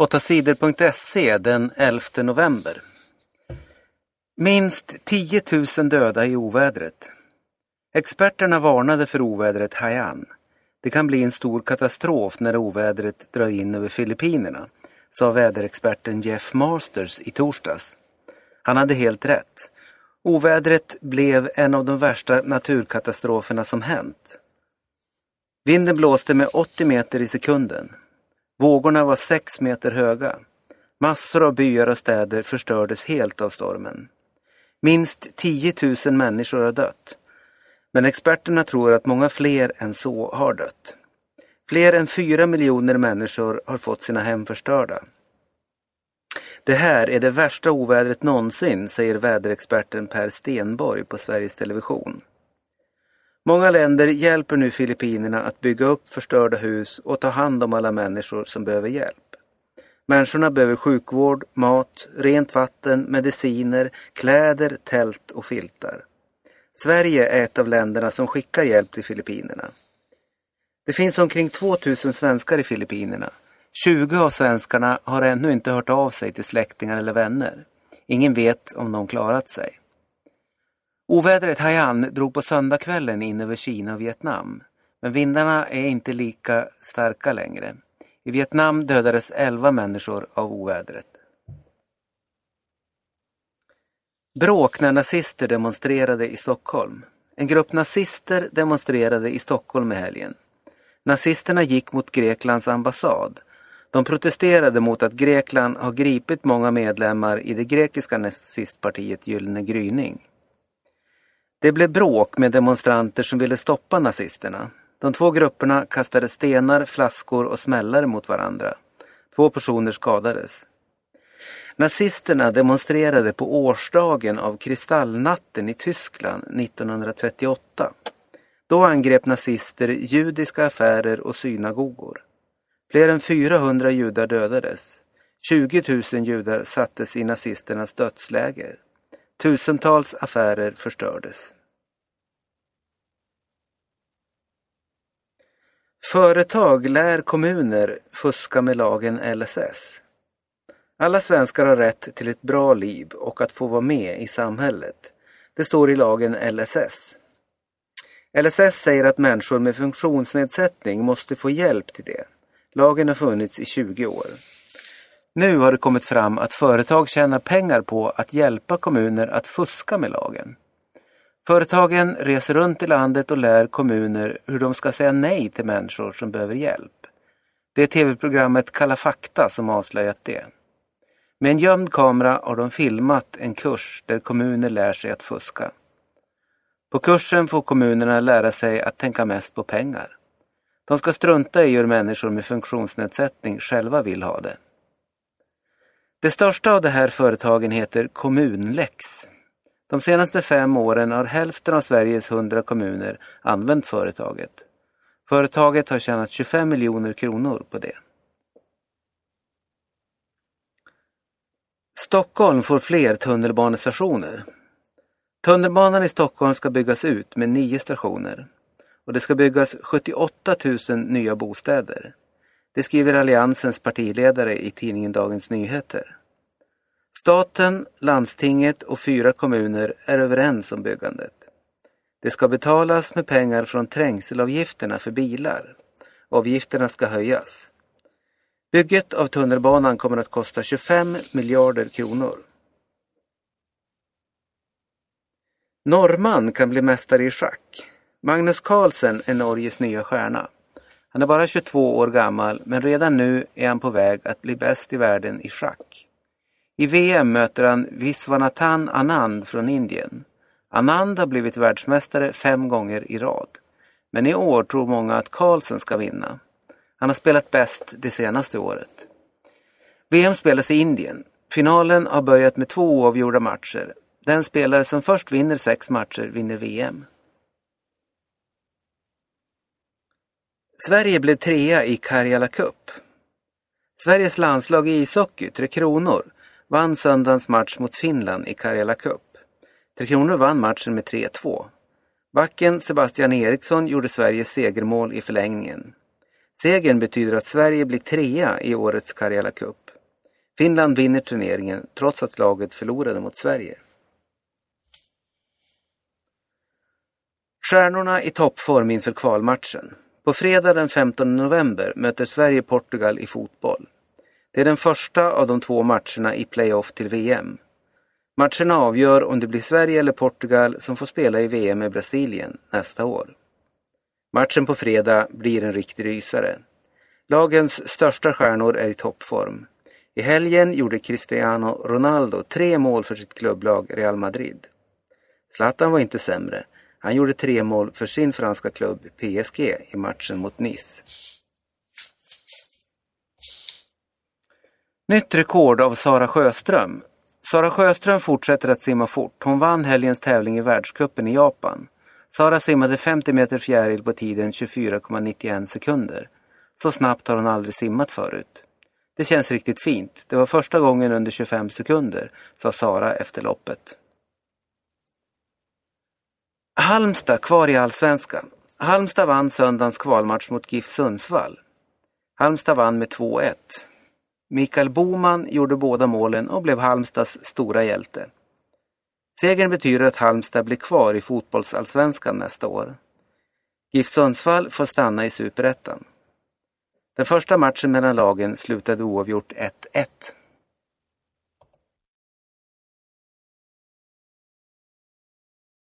8sidor.se den 11 november. Minst 10 000 döda i ovädret. Experterna varnade för ovädret Haiyan. Det kan bli en stor katastrof när ovädret drar in över Filippinerna, sa väderexperten Jeff Masters i torsdags. Han hade helt rätt. Ovädret blev en av de värsta naturkatastroferna som hänt. Vinden blåste med 80 meter i sekunden. Vågorna var sex meter höga. Massor av byar och städer förstördes helt av stormen. Minst 10 000 människor har dött. Men experterna tror att många fler än så har dött. Fler än fyra miljoner människor har fått sina hem förstörda. Det här är det värsta ovädret någonsin, säger väderexperten Per Stenborg på Sveriges Television. Många länder hjälper nu Filippinerna att bygga upp förstörda hus och ta hand om alla människor som behöver hjälp. Människorna behöver sjukvård, mat, rent vatten, mediciner, kläder, tält och filtar. Sverige är ett av länderna som skickar hjälp till Filippinerna. Det finns omkring 2000 svenskar i Filippinerna. 20 av svenskarna har ännu inte hört av sig till släktingar eller vänner. Ingen vet om de klarat sig. Ovädret Haiyan drog på söndagskvällen in över Kina och Vietnam. Men vindarna är inte lika starka längre. I Vietnam dödades 11 människor av ovädret. Bråk när nazister demonstrerade i Stockholm. En grupp nazister demonstrerade i Stockholm i helgen. Nazisterna gick mot Greklands ambassad. De protesterade mot att Grekland har gripit många medlemmar i det grekiska nazistpartiet Gyllene gryning. Det blev bråk med demonstranter som ville stoppa nazisterna. De två grupperna kastade stenar, flaskor och smällare mot varandra. Två personer skadades. Nazisterna demonstrerade på årsdagen av kristallnatten i Tyskland 1938. Då angrep nazister judiska affärer och synagogor. Fler än 400 judar dödades. 20 000 judar sattes i nazisternas dödsläger. Tusentals affärer förstördes. Företag lär kommuner fuska med lagen LSS. Alla svenskar har rätt till ett bra liv och att få vara med i samhället. Det står i lagen LSS. LSS säger att människor med funktionsnedsättning måste få hjälp till det. Lagen har funnits i 20 år. Nu har det kommit fram att företag tjänar pengar på att hjälpa kommuner att fuska med lagen. Företagen reser runt i landet och lär kommuner hur de ska säga nej till människor som behöver hjälp. Det är tv-programmet Kalla fakta som avslöjat det. Med en gömd kamera har de filmat en kurs där kommuner lär sig att fuska. På kursen får kommunerna lära sig att tänka mest på pengar. De ska strunta i hur människor med funktionsnedsättning själva vill ha det. Det största av de här företagen heter Kommunlex. De senaste fem åren har hälften av Sveriges hundra kommuner använt företaget. Företaget har tjänat 25 miljoner kronor på det. Stockholm får fler tunnelbanestationer. Tunnelbanan i Stockholm ska byggas ut med nio stationer. Och det ska byggas 78 000 nya bostäder. Det skriver Alliansens partiledare i tidningen Dagens Nyheter. Staten, landstinget och fyra kommuner är överens om byggandet. Det ska betalas med pengar från trängselavgifterna för bilar. Avgifterna ska höjas. Bygget av tunnelbanan kommer att kosta 25 miljarder kronor. Norrman kan bli mästare i schack. Magnus Carlsen är Norges nya stjärna. Han är bara 22 år gammal men redan nu är han på väg att bli bäst i världen i schack. I VM möter han Viswanathan Anand från Indien. Anand har blivit världsmästare fem gånger i rad. Men i år tror många att Carlsen ska vinna. Han har spelat bäst det senaste året. VM spelas i Indien. Finalen har börjat med två oavgjorda matcher. Den spelare som först vinner sex matcher vinner VM. Sverige blev trea i Karjala Cup. Sveriges landslag i ishockey, Tre Kronor, vann söndagens match mot Finland i Karjala Cup. Tre Kronor vann matchen med 3-2. Backen Sebastian Eriksson gjorde Sveriges segermål i förlängningen. Segern betyder att Sverige blir trea i årets Karjala Cup. Finland vinner turneringen trots att laget förlorade mot Sverige. Stjärnorna i toppform inför kvalmatchen. På fredag den 15 november möter Sverige Portugal i fotboll. Det är den första av de två matcherna i playoff till VM. Matcherna avgör om det blir Sverige eller Portugal som får spela i VM i Brasilien nästa år. Matchen på fredag blir en riktig rysare. Lagens största stjärnor är i toppform. I helgen gjorde Cristiano Ronaldo tre mål för sitt klubblag Real Madrid. Zlatan var inte sämre. Han gjorde tre mål för sin franska klubb PSG i matchen mot Nice. Nytt rekord av Sara Sjöström. Sara Sjöström fortsätter att simma fort. Hon vann helgens tävling i världscupen i Japan. Sara simmade 50 meter fjäril på tiden 24,91 sekunder. Så snabbt har hon aldrig simmat förut. Det känns riktigt fint. Det var första gången under 25 sekunder, sa Sara efter loppet. Halmstad kvar i Allsvenskan. Halmstad vann söndagens kvalmatch mot GIF Sundsvall. Halmstad vann med 2-1. Mikael Boman gjorde båda målen och blev Halmstads stora hjälte. Segern betyder att Halmstad blir kvar i fotbollsallsvenskan nästa år. GIF Sundsvall får stanna i superettan. Den första matchen mellan lagen slutade oavgjort 1-1.